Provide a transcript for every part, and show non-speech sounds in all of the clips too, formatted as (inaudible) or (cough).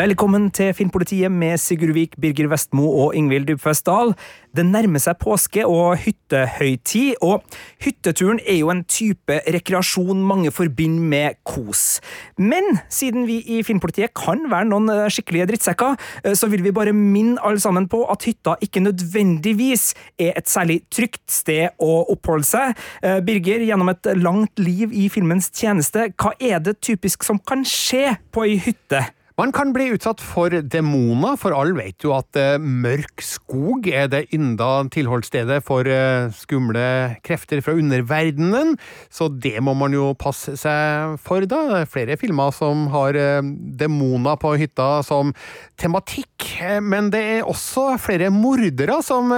Velkommen til Filmpolitiet med Sigurd Vik, Birger Vestmo og Ingvild Dybfest Dahl. Det nærmer seg påske og hyttehøytid, og hytteturen er jo en type rekreasjon mange forbinder med kos. Men siden vi i Filmpolitiet kan være noen eh, skikkelige drittsekker, eh, så vil vi bare minne alle sammen på at hytta ikke nødvendigvis er et særlig trygt sted å oppholde seg. Eh, Birger, gjennom et langt liv i filmens tjeneste, hva er det typisk som kan skje på ei hytte? Man kan bli utsatt for demoner, for alle vet jo at eh, mørk skog er det ynda tilholdsstedet for eh, skumle krefter fra underverdenen, så det må man jo passe seg for, da. Det er flere filmer som har eh, demoner på hytta som tematikk, men det er også flere mordere som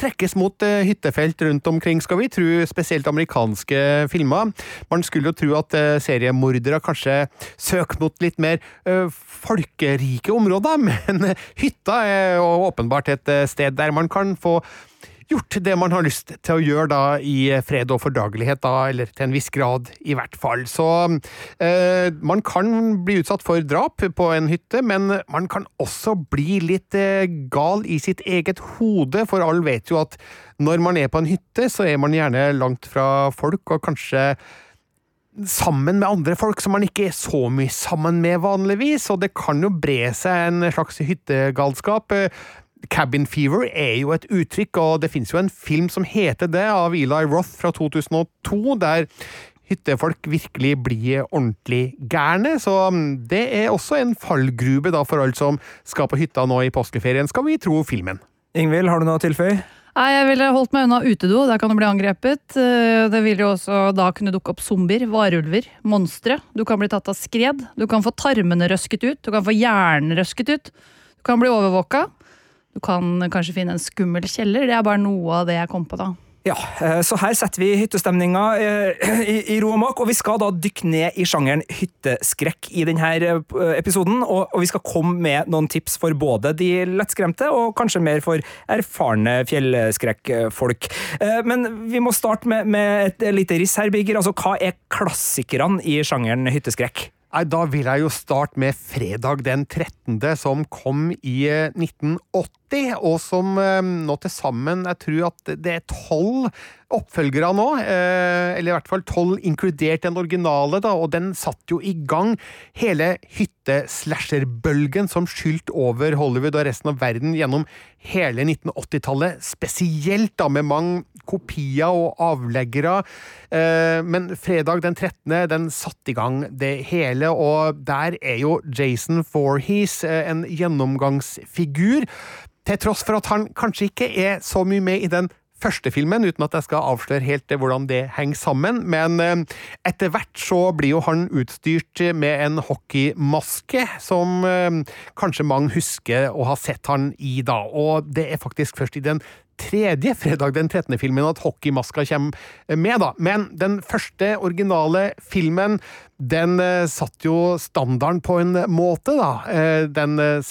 trekkes mot hyttefelt rundt omkring, skal vi tro, spesielt amerikanske filmer. Man skulle jo tro at seriemordere kanskje søker mot litt mer folkerike områder, (laughs) men hytta er åpenbart et eh, sted der man kan få gjort det man har lyst til å gjøre da i fred og fordragelighet, da, eller til en viss grad i hvert fall. Så eh, man kan bli utsatt for drap på en hytte, men man kan også bli litt eh, gal i sitt eget hode, for alle vet jo at når man er på en hytte, så er man gjerne langt fra folk, og kanskje sammen med andre folk som man ikke er så mye sammen med vanligvis, og det kan jo bre seg en slags hyttegalskap. Cabin fever er jo et uttrykk, og det finnes jo en film som heter det, av Eli Roth fra 2002, der hyttefolk virkelig blir ordentlig gærne, så mm, det er også en fallgrube da for alle som skal på hytta nå i påskeferien, skal vi tro filmen. Ingvild, har du noe å tilføye? Nei, jeg ville holdt meg unna utedo. Der kan du bli angrepet. Eh, Det vil jo også da kunne dukke opp zombier, varulver, monstre. Du kan bli tatt av skred. Du kan få tarmene røsket ut. Du kan få hjernen røsket ut. Du kan bli overvåka. Du kan kanskje finne en skummel kjeller. Det er bare noe av det jeg kom på da. Ja, eh, så her setter vi hyttestemninga eh, (clears throat) i, ro og mak, og vi skal da dykke ned i sjangeren hytteskrekk i denne eh, episoden, og, vi skal komme med noen tips for både de lettskremte og kanskje mer for erfarne fjellskrekkfolk. Men vi må starte med, med et lite riss her, Birger. Altså, hva er klassikerne i sjangeren hytteskrekk? Nei, Da vil jeg jo starte med fredag den 13., som kom i eh, 1980, og som eh, nå til sammen Jeg tror at det er tolv oppfølgere nå, eh, eller i hvert fall tolv inkludert den originale, da, og den satte jo i gang hele hytte-slasher-bølgen som skylte over Hollywood og resten av verden gjennom hele 1980-tallet, spesielt da med mange kopier og avleggere. Eh, Men fredag den 13. den satte i gang det hele, og der er jo Jason Voorhees eh, en gjennomgangsfigur. Til tross for at han kanskje ikke er så mye med i den første filmen, uten at jeg skal avsløre helt eh, hvordan det henger sammen. Men eh, etter hvert så blir jo han utstyrt med en hockeymaske, som eh, kanskje mange husker å ha sett han i da. Og det er faktisk først i den tredje fredag den 13. filmen at hockeymaska kommer med, da. Men den første originale filmen, den satte satt jo standarden på en måte, da. Den eh,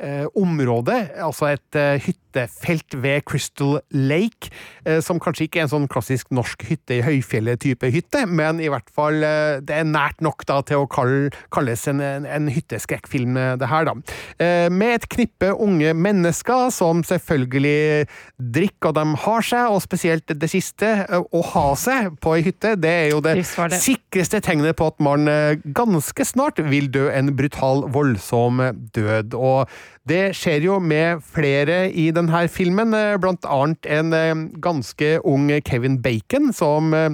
eh, området, altså et eh, hyttefelt ved Crystal Lake, eh, som kanskje ikke er en sånn klassisk norsk hytte i høyfjellet-type hytte, men i hvert fall det er nært nok da til å kalle, kalles en, en, hytteskrekkfilm, det her, da. Med et knippe unge mennesker som selvfølgelig drikker og de har seg, og spesielt det siste, å ha seg på ei hytte, det er jo det det sikreste tegnet på at man ganske snart vil dø en brutal, voldsom død. Og det skjer jo med flere i denne filmen, eh, blant annet en eh, ganske ung Kevin Bacon, som eh,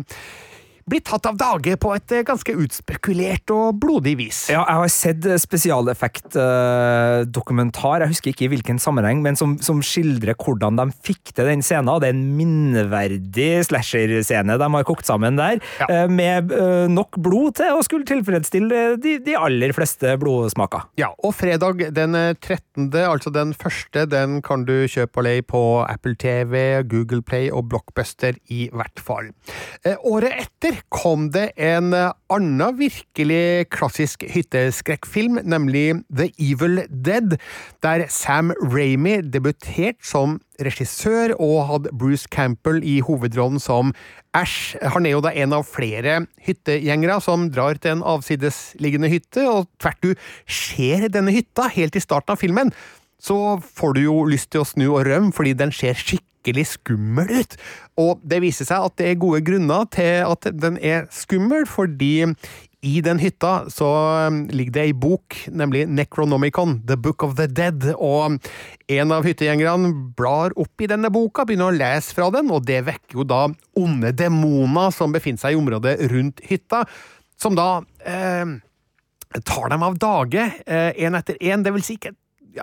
blir tatt av dage på et eh, ganske utspekulert og blodig vis. Ja, jeg har sett spesialeffekt-dokumentar, jeg husker ikke i hvilken sammenheng, men som, som skildrer hvordan de fikk til den scenen. Det er en minneverdig slasher-scene de har kokt sammen der, Ja. eh, med eh, nok blod til å skulle tilfredsstille de, de aller fleste blodsmaker. Ja, og fredag den eh, 13., altså den første, den kan du kjøpe og leie på Apple TV, Google Play og Blockbuster i hvert fall. Eh, året etter, kom det en annen virkelig klassisk hytteskrekkfilm, nemlig The Evil Dead, der Sam Ramy debuterte som regissør og hadde Bruce Campbell i hovedrollen som Ash. Han er jo da en av flere hyttegjengere som drar til en avsidesliggende hytte, og tvert du ser denne hytta helt i starten av filmen, så får du jo lyst til å snu og rømme fordi den ser skikkelig skummel ut. Og det viser seg at det er gode grunner til at den er skummel, fordi i den hytta så um, ligger det ei bok, nemlig Necronomicon, The Book of the Dead, og en av hyttegjengerne blar opp i denne boka, begynner å lese fra den, og det vekker jo da onde demoner som befinner seg i området rundt hytta, som da eh, tar dem av dage, én eh, etter én, det vil si ikke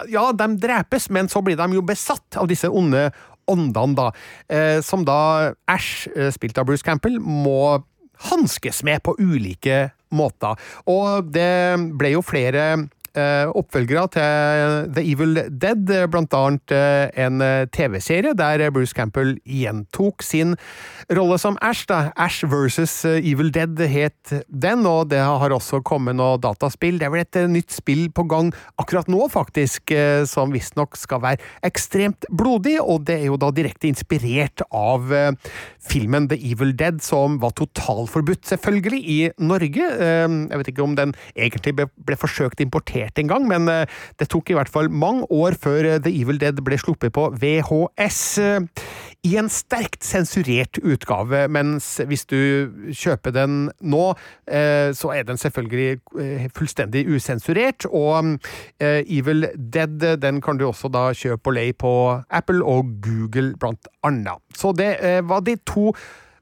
ja, de drepes, men så blir de jo besatt av disse onde åndene, da. Eh, som da Ash, eh, spilt av Bruce Campbell, må hanskes med på ulike måter. Og det ble jo flere oppfølgere til The Evil Dead, blant annet eh, en eh, TV-serie der Bruce Campbell gjentok sin rolle som Ash. da. Ash versus Evil Dead het den, og det har også kommet noe dataspill. Det er vel et nytt spill på gang akkurat nå, faktisk, som visstnok skal være ekstremt blodig, og det er jo da direkte inspirert av filmen The Evil Dead, som var totalforbudt, selvfølgelig, i Norge. Jeg vet ikke om den egentlig ble forsøkt importert lansert engang, men eh, det tok i hvert fall mange år før eh, The Evil Dead ble sluppet på VHS eh, i en sterkt sensurert utgave, mens hvis du kjøper den nå, så er den selvfølgelig fullstendig usensurert, og Evil Dead den kan du også da kjøpe og leie på Apple og Google, blant annet. Så det var de to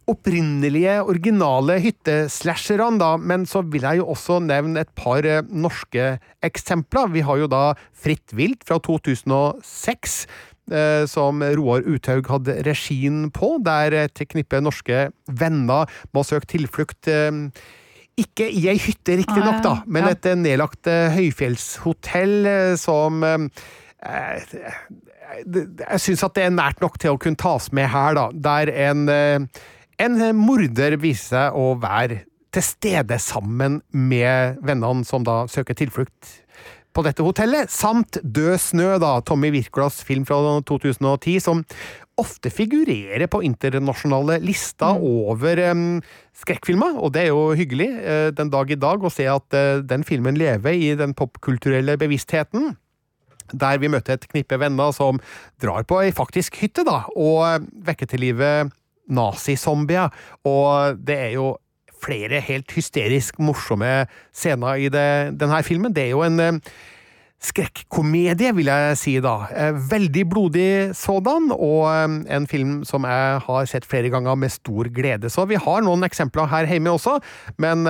opprinnelige, originale hytteslasherne, da, men så vil jeg jo også nevne et par eh, norske eksempler. Vi har jo da Fritt vilt fra 2006. Eh, som Roar Uthaug hadde regien på, der et knippe norske venner må søke tilflukt eh, ikke i ei hytte, riktignok, da, men et nedlagt høyfjellshotell som jeg syns at det er nært nok til å kunne tas med her, da. Der en en morder viser seg å være til stede sammen med vennene som da søker tilflukt på dette hotellet, samt Død snø, da, Tommy Wirkolas film fra 2010, som ofte figurerer på internasjonale lister mm. over um, skrekkfilmer, og det er jo hyggelig uh, den dag i dag å se at uh, den filmen lever i den popkulturelle bevisstheten. Der vi møter et knippe venner som drar på ei faktisk hytte, da, og vekker til live nazizombier, og det er jo flere helt hysterisk morsomme scener i det, denne filmen. Det er jo en eh, skrekkomedie, vil jeg si da. Eh, veldig blodig sådan, og eh, en film som jeg har sett flere ganger med stor glede. Så vi har noen eksempler her hjemme også, men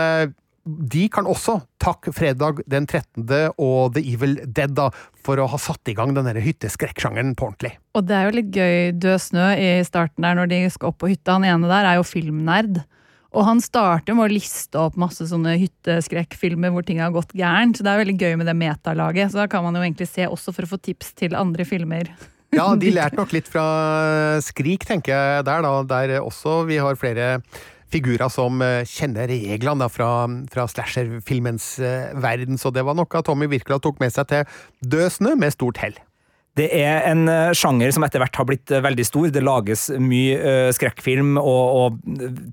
de kan også takke fredag den 13. og The Evil Dead da, for å ha satt i gang denne hytteskrekksjangeren på ordentlig. Og det er jo litt gøy, Død snø i starten der når de skal opp på hytta. Han ene der er jo filmnerd. Og han starter med å liste opp masse sånne hytteskrekkfilmer hvor ting har gått gærent. Så det er veldig gøy med det metalaget. Så da kan man jo egentlig se også for å få tips til andre filmer. (laughs) Ja, de lærte (laughs) nok litt fra Skrik, tenker jeg der, da. Der også vi har flere figurer som eh, kjenner reglene fra, fra slasherfilmens eh, verden, så det var noe Tommy virkelig tok med seg til Død snø med stort hell. Det er en eh, sjanger som etter hvert har blitt veldig stor. Det lages mye uh, skrekkfilm og, og,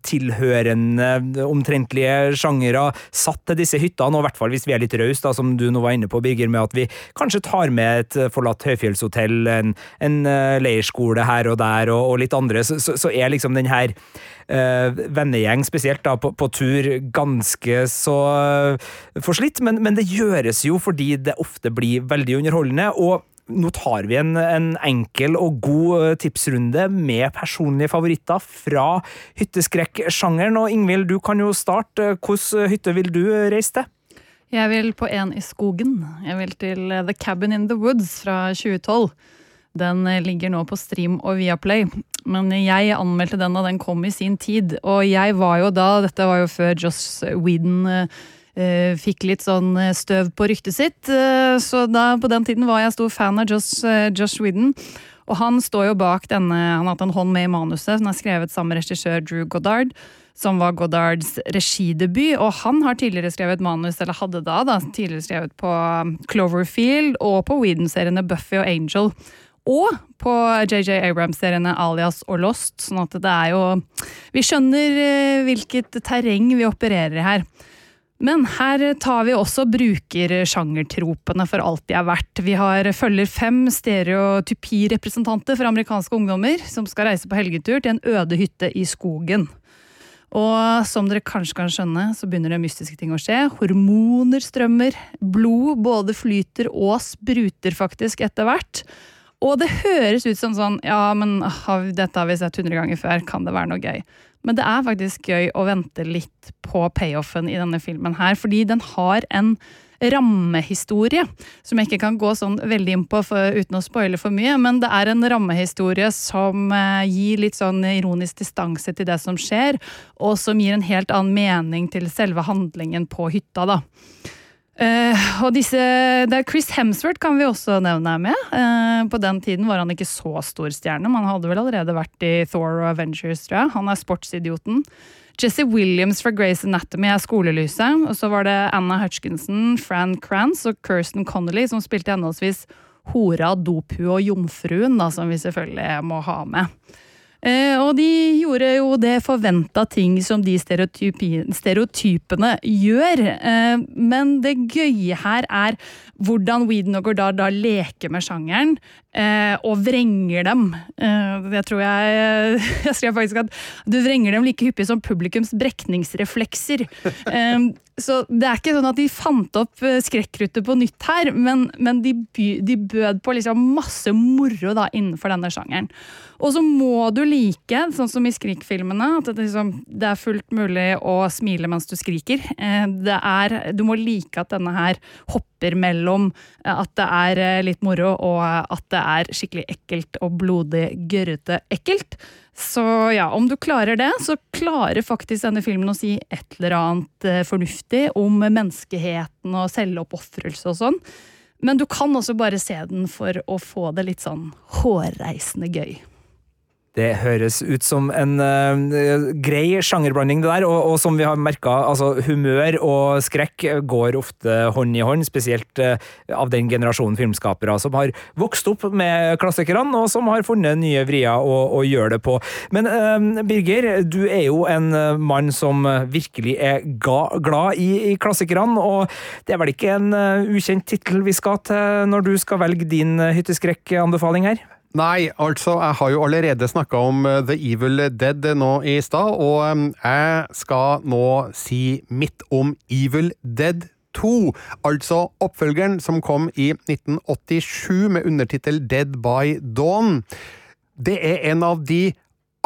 tilhørende omtrentlige sjangere satt til disse hyttene, og i hvert fall hvis vi er litt rause, som du nå var inne på, Birger, med at vi kanskje tar med et forlatt høyfjellshotell, en, en leirskole her og der, og, og litt andre, så, så, er liksom den her vennegjeng, spesielt da på, på tur, ganske så forslitt, men, men, det gjøres jo fordi det ofte blir veldig underholdende. og nå tar vi en, en, enkel og god eh, tipsrunde med personlige favoritter fra hytteskrekksjangeren. Og Ingvild, du kan jo starte. Hvilken hytte vil du reise til? Jeg vil på en i skogen. Jeg vil til The Cabin in the Woods fra 2012. Den eh, ligger nå på Stream og Viaplay. Men jeg anmeldte den da den kom i sin tid. Og jeg var jo da, dette var jo før Joss Whedon eh, eh, fikk litt sånn eh, støv på ryktet sitt. Eh, så da, på den tiden var jeg stor fan av Josh, eh, Josh Whedon. Og han står jo bak denne, han har hatt en hånd med i manuset, som er skrevet sammen med regissør Drew Goddard. Som var Goddards regidebut, og han har tidligere skrevet manus, eller hadde da, da tidligere skrevet på um, Cloverfield og på Whedon-seriene Buffy og Angel. Og på JJ Abrams-seriene Alias og Lost, sånn at det er jo Vi skjønner eh, hvilket terreng vi opererer i her. Men her tar vi også brukersjangertropene for alt de er verdt. Vi har følger fem stereotypirepresentanter for amerikanske ungdommer som skal reise på helgetur til en øde hytte i skogen. Og som dere kanskje kan skjønne, så begynner det mystiske ting å skje. Hormoner strømmer, blod både flyter og spruter faktisk etter hvert. Og det høres ut som sånn ja, men dette har vi sett hundre ganger før, kan det være noe gøy? Men det er faktisk gøy å vente litt på payoffen i denne filmen her, fordi den har en rammehistorie, som jeg ikke kan gå sånn veldig inn på for, uten å spoile for mye, men det er en rammehistorie som eh, gir litt sånn ironisk distanse til det som skjer, og som gir en helt annen mening til selve handlingen på hytta, da. Uh, og disse, det er Chris Hemsworth kan vi også nevne er med. Uh, på den tiden var han ikke så stor stjerne, men han hadde vel allerede vært i Thor og Avengers, tror jeg. Han er sportsidioten. Jesse Williams fra Grace Anatomy er skolelyset. Og så var det Anna Hutchinson, Fran Krantz og Kirsten Connolly som spilte henholdsvis hora, dophue og jomfruen, da, som vi selvfølgelig må ha med. Eh, og de gjorde jo det forventa ting som de stereotypene gjør. Eh, men det gøye her er hvordan Weedon og Gordard da leker med sjangeren og vrenger dem. Det tror jeg (laughs) Jeg skrev faktisk at du vrenger dem like hyppig som publikums brekningsreflekser. Så det er ikke sånn at de fant opp skrekkruttet på nytt her, men, men de, de, bød på liksom masse moro da innenfor denne sjangeren. Og så må du like, sånn som i Skrik-filmene, at det, liksom, det, er fullt mulig å smile mens du skriker. Eh, er, du må like at denne her hopper mellom eh, at det er eh, litt moro, og at det er skikkelig ekkelt og blodig, gørrete ekkelt. Så ja, om du klarer det, så klarer faktisk denne filmen å si et eller annet fornuftig om menneskeheten og selvoppofrelse og sånn. Men du kan også bare se den for å få det litt sånn hårreisende gøy. Det høres ut som en uh, grei sjangerblanding, det der, og, og som vi har merka, altså humør og skrekk går ofte hånd i hånd, spesielt uh, av den generasjonen filmskapere som har vokst opp med klassikerne, og som har funnet nye vrier å, å gjøre det på. Men uh, Birger, du er jo en mann som virkelig er ga, glad i, i klassikerne, og det er vel ikke en ukjent tittel vi skal til når du skal velge din hytteskrekkanbefaling her? Nei, altså, jeg har jo allerede snakka om uh, The Evil Dead nå i stad, og um, jeg skal nå si mitt om Evil Dead 2, altså oppfølgeren som kom i 1987 med undertittel Dead by Dawn. Det er en av de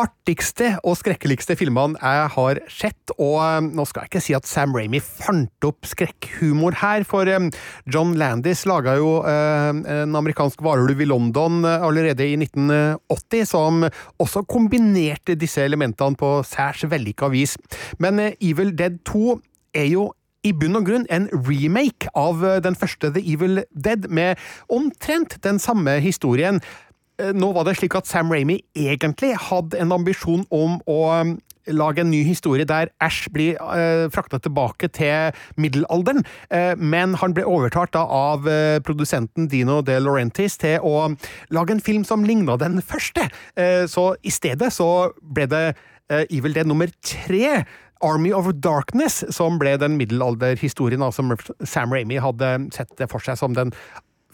artigste og skrekkeligste filmene jeg har sett, og um, nå skal jeg ikke si at Sam Ramy fant opp skrekkhumor her, for um, John Landis laga jo uh, en amerikansk varulv i London allerede i 1980, som også kombinerte disse elementene på særs vellykka vis. Men Evil Dead 2 er jo i bunn og grunn en remake av den første The Evil Dead, med omtrent den samme historien. Eh, nå var det slik at Sam Ramy egentlig hadde en ambisjon om å um, lage en ny historie der Ash blir uh, frakta tilbake til middelalderen, uh, men han ble overtalt av uh, produsenten Dino De Laurentis til å lage en film som ligna den første. Uh, så i stedet så ble det Evil Dead nummer tre. Army of Darkness, som ble den middelalderhistorien som Sam Ramy hadde sett for seg som den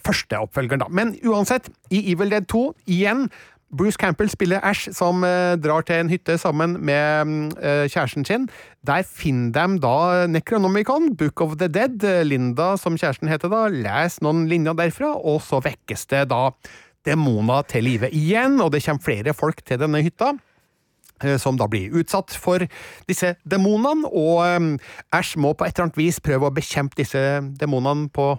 første oppfølgeren, da. Men uansett, i Evil Dead 2, igjen Bruce Campbell spiller Ash, som eh, drar til en hytte sammen med eh, kjæresten sin. Der finner de da Necronomicon, Book of the Dead. Linda, som kjæresten heter da, leser noen linjer derfra, og så vekkes det da demoner til live igjen, og det kommer flere folk til denne hytta eh, som da blir utsatt for disse demonene, og um, Ash må på et eller annet vis prøve å bekjempe disse demonene på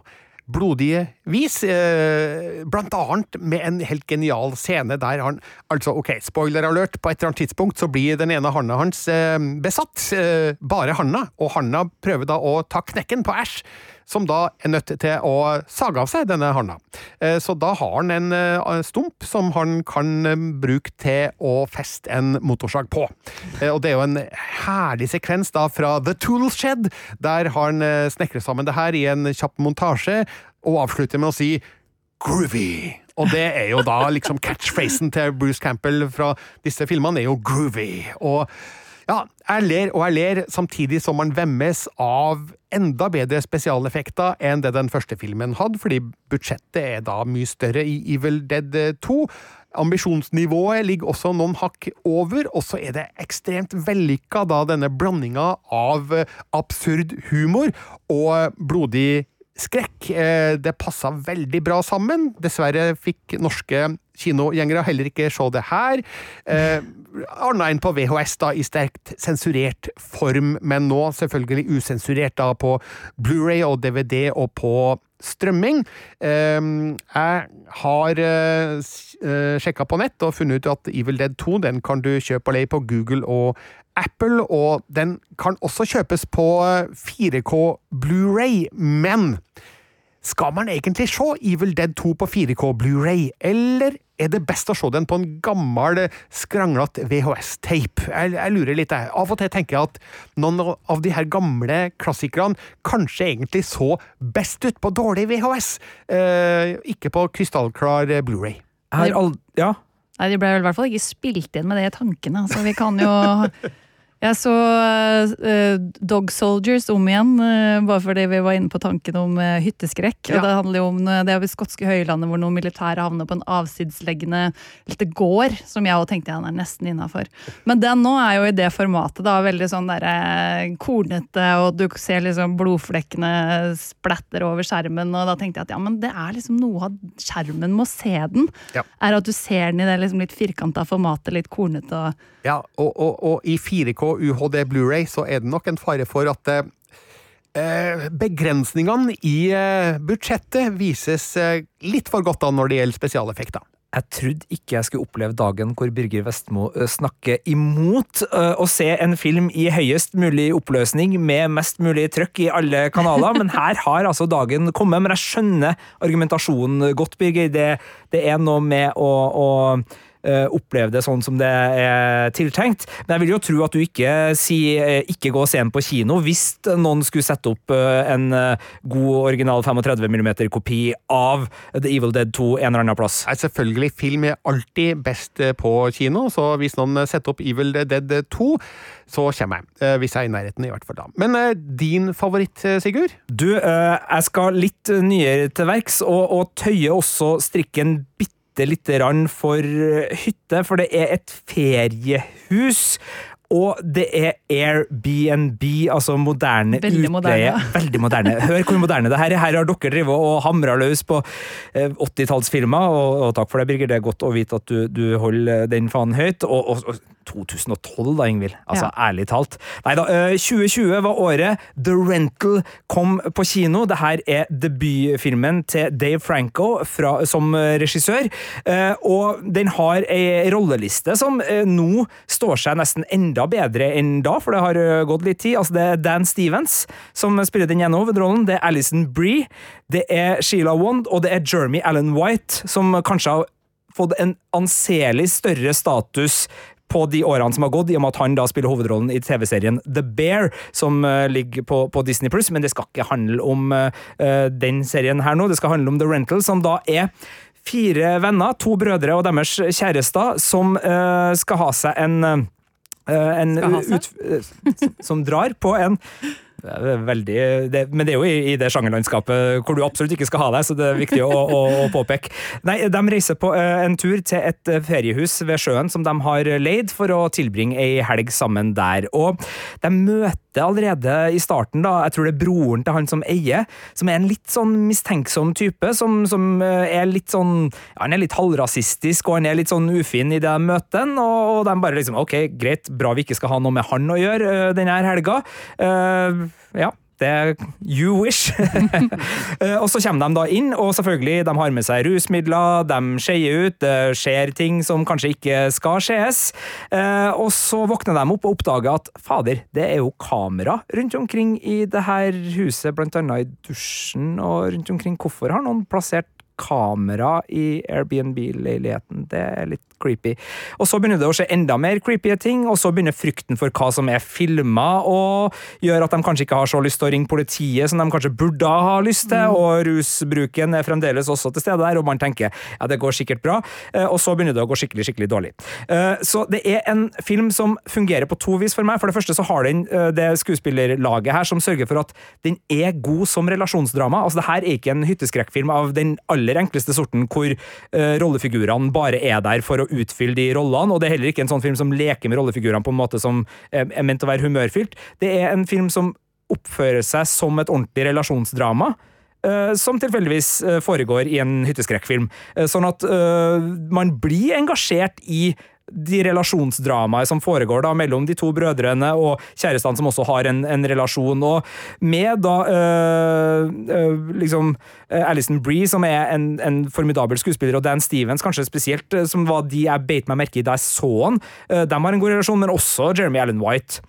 blodige vis. Eh, blant annet med en helt genial scene der han Altså, ok, spoiler alert, på et eller annet tidspunkt så blir den ene handa hans eh, besatt. Eh, bare handa, og handa prøver da å ta knekken på Æsj som da er nødt til å sage av seg denne handa. Eh, så da har han en eh, stump som han kan eh, bruke til å feste en motorsag på. Og det er jo en herlig sekvens da fra The Tool Shed, der han snekrer sammen det her i en kjapp montasje, og avslutter med å si groovy. Og det er jo da liksom catchphrasen til Bruce Campbell fra disse filmene, er jo groovy. Og ja, jeg ler og jeg ler, samtidig som man vemmes av enda bedre spesialeffekter enn det den første filmen hadde, fordi budsjettet er da mye større i Evil Dead 2. Ambisjonsnivået ligger også noen hakk over, og så er det ekstremt vellykka, da, denne blandinga av absurd humor og blodig skrekk. Eh, det passa veldig bra sammen. Dessverre fikk norske kinogjengere heller ikke se det her. Eh, Annet enn på VHS, da, i sterkt sensurert form, men nå selvfølgelig usensurert da på Blu-ray og DVD og på strømming. Eh, jeg har eh, sjekka på nett og funnet ut at Evil Dead 2 den kan du kjøpe og leie på Google og Apple, og den kan også kjøpes på 4K Blu-ray, men skal man egentlig se Evil Dead 2 på 4K Blu-ray, eller er det best å se den på en gammel, skranglete VHS-tape? Jeg, jeg, lurer litt, jeg. Av og til tenker jeg at noen av de her gamle klassikerne kanskje egentlig så best ut på dårlig VHS, eh, ikke på krystallklar Blu-ray. Ja. Nei, de ble vel i hvert fall ikke spilt inn med det i tankene, så vi kan jo (laughs) Jeg så uh, Dog Soldiers om igjen, uh, bare fordi vi var inne på tanken om uh, hytteskrekk. Ja. og Det handler jo om det er skotske høylandet hvor noen militære havner på en avsidsleggende lite gård, som jeg òg tenkte han er nesten innafor. Men den nå er jo i det formatet, da, veldig sånn derre kornete, og du ser liksom blodflekkene splatter over skjermen, og da tenkte jeg at ja, men det er liksom noe av skjermen må se den. Ja. Er at du ser den i det liksom litt firkanta formatet, litt kornete og Ja, og, og, og i 4K UHD Blu-ray, så er det nok en fare for at eh, begrensningene i eh, budsjettet vises eh, litt for godt da når det gjelder spesialeffekter. Jeg trodde ikke jeg skulle oppleve dagen hvor Birger Vestmo eh, snakker imot uh, å se en film i høyest mulig oppløsning med mest mulig trøkk i alle kanaler, men her har altså dagen kommet. Men jeg skjønner argumentasjonen godt, Birger. Det, det er noe med å, å Eh, oppleve det sånn som det er tiltenkt. Men jeg vil jo tro at du ikke sier eh, 'ikke gå og se den på kino' hvis noen skulle sette opp eh, en god original 35 mm-kopi av The Evil Dead 2 en eller annen plass. Nei, selvfølgelig. Film er alltid best på kino, så hvis noen setter opp Evil Dead 2 så kommer jeg. Hvis jeg er i nærheten, i hvert fall da. Men din favoritt, Sigurd? Du, jeg skal litt nyere til verks, og, og tøye også strikken bitte bitte lite for hytte, for det er et feriehus. Og det er Airbnb, altså moderne Veldig utleie. Moderne. (laughs) Veldig moderne. Hør hvor moderne det her er. Her har dere drevet og hamra løs på 80-tallsfilmer, eh, og, og, takk for det, Birger. Det er godt å vite at du, du holder den fanen høyt. og, og 2012, da, Ingvild. Altså, ja. ærlig talt. Nei da, 2020 eh, var året The Rental kom på kino. Det her er debutfilmen til Dave Franco fra, som regissør. Eh, og den har ei rolleliste som eh, nå står seg nesten enda bedre enn da, for det har gått litt tid. Altså, det er Dan Stevens som spiller den ene hovedrollen. Det er Alison Bree, det er Sheila Wond, og det er Jeremy Allen White, som kanskje har fått en anselig større status på de årene som har gått, i og med at han da spiller hovedrollen i TV-serien The Bear, som uh, ligger på, på Disney Pluss, men det skal ikke handle om uh, den serien her nå, det skal handle om The Rental, som da er fire venner, to brødre og deres kjærester, som skal ha seg en en ut, som drar på en veldig, det, men det er jo i, i det sjangerlandskapet hvor du absolutt ikke skal ha deg, så det er viktig å, å, å påpeke. Nei, De reiser på uh, en tur til et uh, feriehus ved sjøen som de har leid for å tilbringe ei helg sammen der. Og de møter allerede i starten, da, jeg tror det er broren til han som eier, som er en litt sånn mistenksom type, som, som uh, er litt sånn ja, Han er litt halvrasistisk, og han er litt sånn ufin i det de møter og, og de bare liksom Ok, greit, bra vi ikke skal ha noe med han å gjøre denne helga. Uh, ja. Det You wish! (laughs) Eh, og så kommer de da inn, og selvfølgelig, de har med seg rusmidler, de skeier ut, det skjer ting som kanskje ikke skal skjees. Eh, og så våkner de opp og oppdager at fader, det er jo kamera rundt omkring i det her huset, blant annet i dusjen og rundt omkring. Hvorfor har noen plassert kamera i Airbnb-leiligheten. Det er litt creepy. Og så begynner det å skje enda mer creepy ting, og så begynner frykten for hva som er filma, og gjør at de kanskje ikke har så lyst til å ringe politiet som de kanskje burde ha lyst til, mm. og rusbruken er fremdeles også til stede der, og man tenker ja, det går sikkert bra, eh, og så begynner det å gå skikkelig, skikkelig dårlig. Eh, så det er en film som fungerer på to vis for meg. For det første så har den eh, det skuespillerlaget her som sørger for at den er god som relasjonsdrama. Altså, det her er ikke en hytteskrekkfilm av den aller aller enkleste sorten hvor uh, rollefigurene bare er der for å utfylle de rollene, og det er heller ikke en sånn film som leker med rollefigurene på en måte som er, ment å være humørfylt. Det er en film som oppfører seg som et ordentlig relasjonsdrama. Uh, som tilfeldigvis uh, foregår i en hytteskrekkfilm. Uh, sånn at man blir engasjert i de relasjonsdramaet som foregår da mellom de to brødrene og kjærestene som også har en, en relasjon. Og med da øh, øh, liksom Alison Bree, som er en, en, formidabel skuespiller, og Dan Stevens kanskje spesielt, som var de jeg beit meg merke i da jeg så han. de har en god relasjon, men også Jeremy Allen White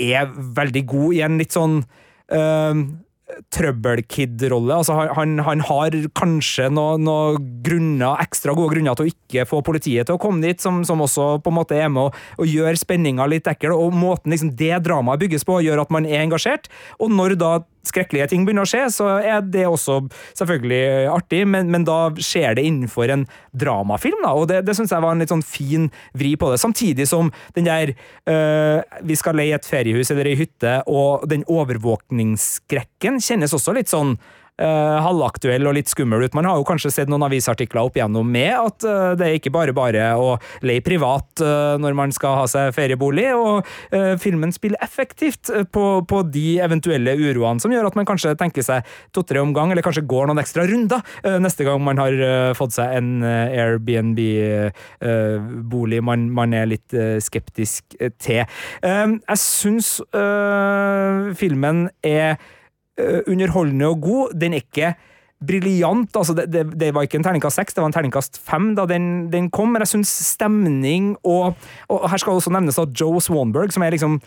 er veldig god i en litt sånn øh, trøbbelkid-rolle. Altså, han, han, har kanskje noen noe grunner, ekstra gode grunner til å ikke få politiet til å komme dit, som, som også på en måte er med å gjøre spenninga litt ekkel. Og måten liksom, det dramaet bygges på, gjør at man er engasjert. Og når da skrekkelige ting begynner å skje, så er det også selvfølgelig artig, men, men da skjer det innenfor en dramafilm, da, og det, det syns jeg var en litt sånn fin vri på det. Samtidig som den der øh, vi skal leie et feriehus eller ei hytte, og den overvåkningsskrekken kjennes også litt sånn uh, halvaktuell og litt skummel ut. Man har jo kanskje sett noen avisartikler opp igjennom med at eh, det er ikke bare bare å leie privat eh, når man skal ha seg feriebolig, og filmen spiller effektivt på, på, de eventuelle uroene som gjør at man kanskje tenker seg to-tre omgang, eller kanskje går noen ekstra runder neste gang man har fått seg en Airbnb-bolig man, man, er litt skeptisk til. jeg syns filmen er Eh, underholdende og god. Den er ikke briljant. Altså det, det, det, var ikke en terningkast seks, det var en terningkast fem da den, den kom. Men jeg syns stemning og, og Her skal også nevnes at Joe Swanberg, som er liksom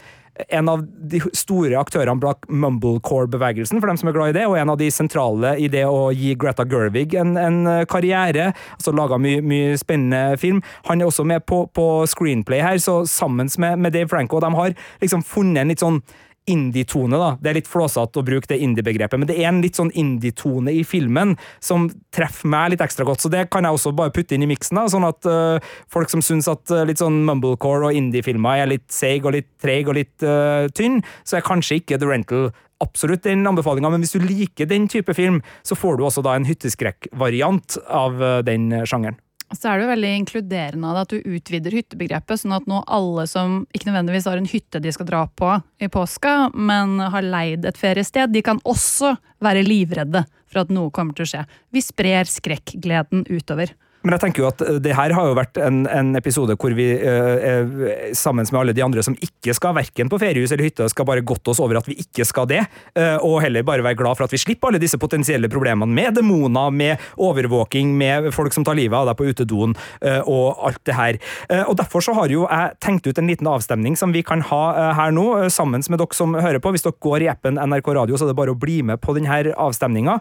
en av de store aktørene bak Mumblecore-bevegelsen, for dem som er glad i det, og en av de sentrale i det å gi Greta Gerwig en, en karriere. altså Laga mye, mye, spennende film. Han er også med på, på screenplay her, så sammen med, med Dave Franco de har liksom funnet en litt sånn indie-tone. da. Det er litt flåsete å bruke det indie-begrepet, men det er en litt sånn indie-tone i filmen som treffer meg litt ekstra godt. Så det kan jeg også bare putte inn i miksen, da, sånn at uh, folk som syns at uh, litt sånn mumblecore og indie-filmer er litt seig og litt treig og litt uh, tynn, så er kanskje ikke The Rental absolutt den anbefalinga, men hvis du liker den type film, så får du også da en hytteskrekk-variant av den sjangeren. Så er det jo veldig inkluderende av at du utvider hyttebegrepet, sånn at nå alle som ikke nødvendigvis har en hytte de skal dra på i påska, men har leid et feriested, de kan også være livredde for at noe kommer til å skje. Vi sprer skrekkgleden utover. Men jeg tenker jo at eh, det her har jo vært en, en episode hvor vi eh, sammen med alle de andre som ikke skal verken på feriehus eller hytte, skal bare godte oss over at vi ikke skal det, eh, og heller bare være glad for at vi slipper alle disse potensielle problemene med demoner, med overvåking, med folk som tar livet av deg på utedoen, eh, og alt det her. og Derfor så har jo jeg tenkt ut en liten avstemning som vi kan ha her nå, sammen med dere som hører på. Hvis dere går i appen NRK Radio, så er det bare å bli med på denne avstemninga.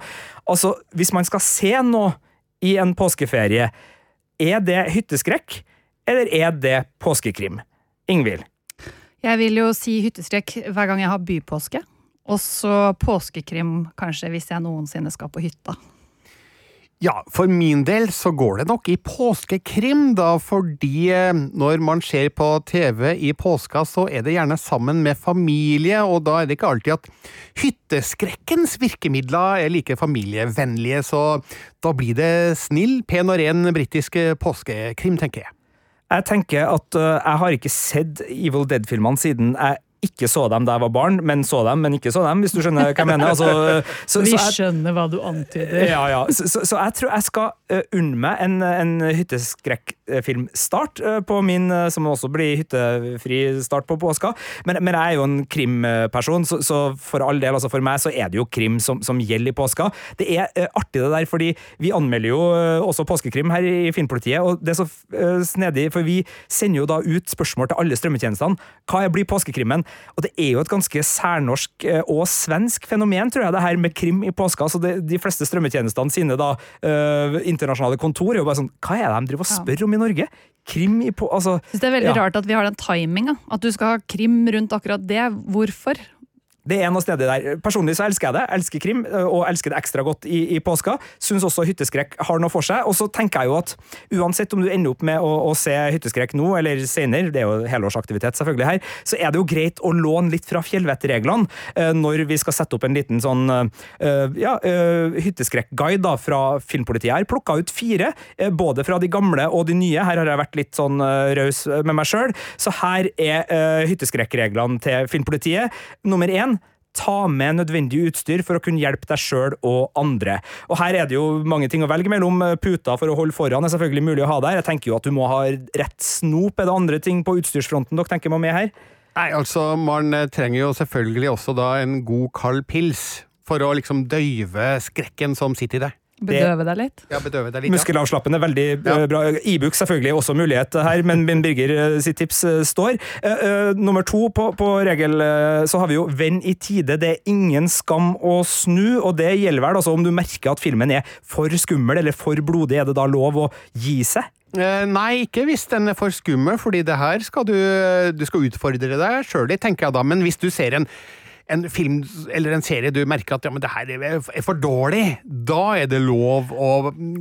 Altså, hvis man skal se noe i en påskeferie. Er det hytteskrekk, eller er det påskekrim? Ingvild? Jeg vil jo si hytteskrekk hver gang jeg har bypåske. Og så påskekrim kanskje hvis jeg noensinne skal på hytta. Ja, for min del så går det nok i påskekrim, da, fordi eh, når man ser på TV i påska, så er det gjerne sammen med familie, og da er det ikke alltid at hytteskrekkens virkemidler er like familievennlige, så da blir det snill, pen og ren britisk påskekrim, tenker jeg. Jeg tenker at uh, jeg har ikke sett Evil Dead-filmene siden jeg ikke så dem da jeg var barn, men så dem, men ikke så dem, hvis du skjønner hva jeg mener. Altså, (laughs) så, Vi skjønner hva du antyder. ja, ja. Så, så, så jeg tror jeg skal uh, unne meg en, en hytteskrekkfilmstart uh, på min, uh, som også blir hyttefri start på påska. Men, men jeg er jo en krimperson, så, så for all del, altså for meg, så er det jo krim som, som gjelder i påska. Det er artig det der, fordi vi anmelder jo også påskekrim her i Filmpolitiet, og det er så snedig, for vi sender jo da ut spørsmål til alle strømmetjenestene. Hva blir påskekrimmen? Og det er jo et ganske særnorsk uh, og svensk fenomen, tror jeg, det her med krim i påska. Så det, de fleste strømmetjenestene sine da uh, internasjonale kontor er jo bare sånn Hva er det de driver og spør om i Norge? Krim i på... Altså, synes det er veldig Ja. rart at vi har den timinga. At du skal ha krim rundt akkurat det. Hvorfor? Det er noe stedig der. Personlig så elsker jeg det. Elsker krim, og elsker det ekstra godt i, i påska. Syns også hytteskrekk har noe for seg. Og så tenker jeg jo at uansett om du ender opp med å, å se hytteskrekk nå eller senere, det er jo helårsaktivitet selvfølgelig her, så er det jo greit å låne litt fra fjellvettreglene eh, når vi skal sette opp en liten sånn eh, ja, eh, hytteskrekkguide da, fra Filmpolitiet. Jeg har plukka ut fire, både fra de gamle og de nye. Her har jeg vært litt sånn raus med meg sjøl. Så her er hytteskrekkreglene til Filmpolitiet. Nummer én ta med nødvendig utstyr for å kunne hjelpe deg sjøl og andre. Og Her er det jo mange ting å velge mellom. Puta for å holde foran er selvfølgelig mulig å ha der. Jeg tenker jo at du må ha rett snop. Er det andre ting på utstyrsfronten dere tenker må med her? Nei, altså, man eh, trenger jo selvfølgelig også da en god kald pils for å liksom døyve skrekken som sitter i deg. Bedøve deg litt? Ja, bedøve deg litt. Ja. Muskelavslappende, veldig Ja. bra. bra. E-book selvfølgelig også mulighet her, men min Birger eh, sitt tips eh, står. Eh, eh, nummer to på, på regel eh, så har vi jo venn i tide. Det er ingen skam å snu, og det gjelder vel altså om du merker at filmen er for skummel eller for blodig, er det da lov å gi seg? Eh, Nei, ikke hvis den er for skummel, fordi det her skal du, du skal utfordre deg sjøl i, tenker jeg da. Men hvis du ser en, en film eller en serie du merker at ja, men det her er for dårlig, da er det lov å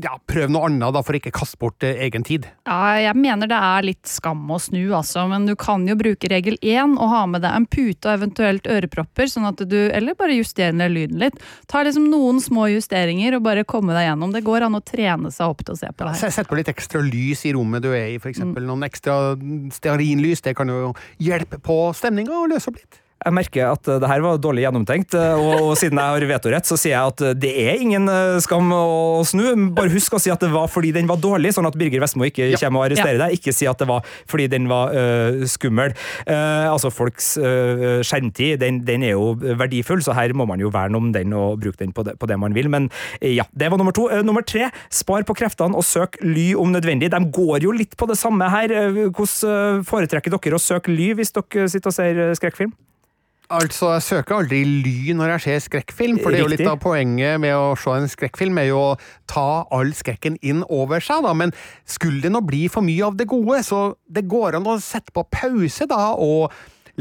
ja, prøve noe annet da, for å ikke kaste bort eh, egen tid. Ja, jeg mener det er litt skam å snu, altså. Men du kan jo bruke regel én og ha med deg en pute og eventuelt ørepropper, sånn at du Eller bare justere ned lyden litt. Ta liksom noen små justeringer og bare komme deg gjennom. Det går an å trene seg opp til å se på det her. Ja, Sett på litt ekstra lys i rommet du er i, for eksempel. Noen ekstra stearinlys. Det kan jo hjelpe på stemninga og løse opp litt. Jeg merker at eh, det her var dårlig gjennomtenkt, eh, og, siden jeg har vetorett, så sier jeg at eh, det er ingen skam å snu. Bare husk å si at det var fordi den var dårlig, sånn at Birger Vestmo ikke Ja. kommer og arresterer deg. Ikke si at det var fordi den var uh, skummel. Uh, altså, folks uh, skjermtid, den, den er jo verdifull, så her må man jo verne om den og bruke den på det, på det man vil. Men ja, det var nummer to. Nummer tre, spar på kreftene og søk ly om nødvendig. De går jo litt på det samme her. Hvordan foretrekker dere å søke ly hvis dere sitter og ser skrekkfilm? Altså, Jeg søker aldri ly når jeg ser skrekkfilm, for det er jo litt av poenget med å se en skrekkfilm, er jo å ta all skrekken inn over seg, da. Men skulle det nå bli for mye av det gode, så det går an å sette på pause, da, og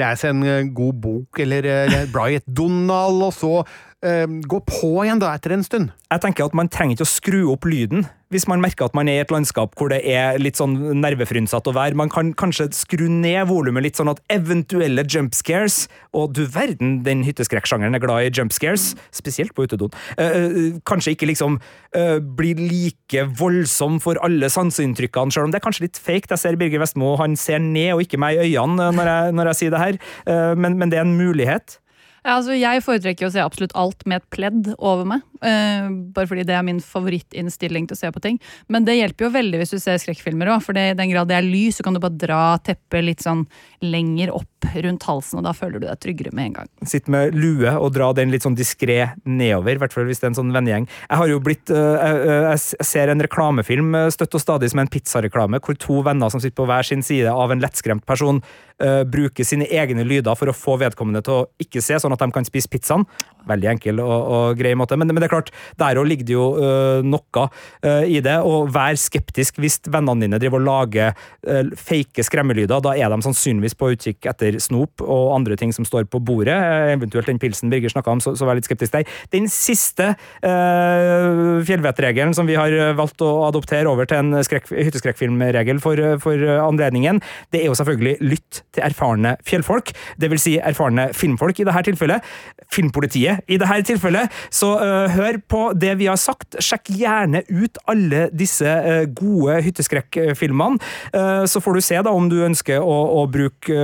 lese en eh, god bok, eller eller bla i et Donald, og så eh, gå på igjen, da, etter en stund. Jeg tenker at Man trenger ikke å skru opp lyden hvis man merker at man er i et landskap hvor det er litt sånn nervefrynsatt å være. Man kan kanskje skru ned volumet litt, sånn at eventuelle jump scares Og du verden, den hytteskrekksjangeren er glad i jump scares, spesielt på utedoen. eh, eh, kanskje ikke liksom eh, blir like voldsom for alle sanseinntrykkene, selv om det er kanskje litt fake. Jeg ser Birger Vestmo, han ser ned og ikke meg i øynene når jeg, når jeg sier det her, Eh, men, men det er en mulighet. Ja, altså, jeg foretrekker å se absolutt alt med et pledd over meg. Uh, bare fordi det er min favorittinnstilling til å se på ting. Men det hjelper jo veldig hvis du ser skrekkfilmer òg. For i den grad det er lys, så kan du bare dra teppet litt sånn lenger opp rundt halsen, og da føler du deg tryggere med en gang. Sitt med lue og dra den litt sånn diskré nedover, i hvert fall hvis det er en sånn vennegjeng. Jeg har jo blitt uh, Jeg ser en reklamefilm støtt og stadig som en pizzareklame, hvor to venner som sitter på hver sin side av en lettskremt person, uh, bruker sine egne lyder for å få vedkommende til å ikke se, sånn at de kan spise pizzaen. Veldig enkel og, og grei måte, men, men det er klart, der òg ligger det jo øh, noe øh, i det. Og vær skeptisk hvis vennene dine driver og lager øh, fake skremmelyder. Da er de sannsynligvis på utkikk etter snop og andre ting som står på bordet. Eventuelt den pilsen Birger snakka om, så, så vær litt skeptisk der. Den siste fjellvettregelen som vi har valgt å adoptere over til en skrekk, hytteskrekkfilmregel for, for anledningen, det er jo selvfølgelig lytt til erfarne fjellfolk. Vil si erfarne filmfolk i dette tilfellet. Filmpolitiet i dette tilfellet. Så uh, hør på det vi har sagt. Sjekk gjerne ut alle disse uh, gode hytteskrekkfilmene. Uh, så får du se da om du ønsker å, å bruke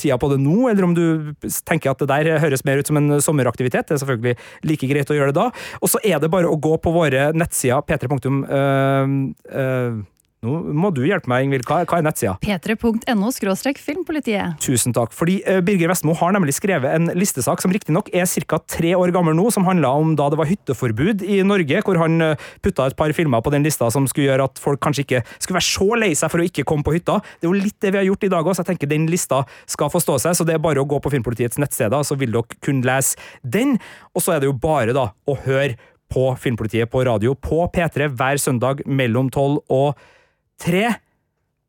tida på det nå, eller om du tenker at det der høres mer ut som en sommeraktivitet. Det er selvfølgelig like greit å gjøre det da. Og så er det bare å gå på våre nettsider p3. Uh, nå må du hjelpe meg, Ingvild. Hva, hva er nettsida? p3.no filmpolitiet. Tusen takk. Fordi uh, Birger Vestmo har nemlig skrevet en listesak som riktignok er ca. tre år gammel nå, som handla om da det var hytteforbud i Norge, hvor han uh, putta et par filmer på den lista som skulle gjøre at folk kanskje ikke skulle være så lei seg for å ikke komme på hytta. Det er jo litt det vi har gjort i dag òg, så jeg tenker den lista skal få stå seg. Så det er bare å gå på Filmpolitiets nettsteder, så vil dere kunne lese den. Og så er det jo bare da å høre på Filmpolitiet på radio på P3 hver søndag mellom tolv og tre.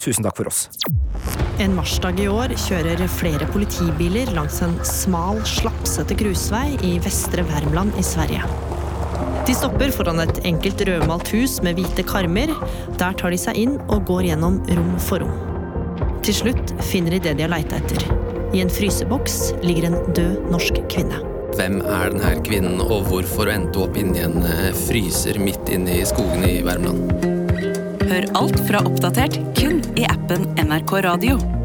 Tusen takk for oss. En marsdag i år kjører flere politibiler langs en smal, slapsete grusvei i Vestre Värmland i Sverige. De stopper foran et enkelt rødmalt hus med hvite karmer. Der tar de seg inn og går gjennom rom for rom. Til slutt finner de det de har leita etter. I en fryseboks ligger en død norsk kvinne. Hvem er denne kvinnen, og hvorfor endte hun opp inni en eh, fryser midt inne i skogene i Värmland? Hør alt fra Oppdatert kun i appen NRK Radio.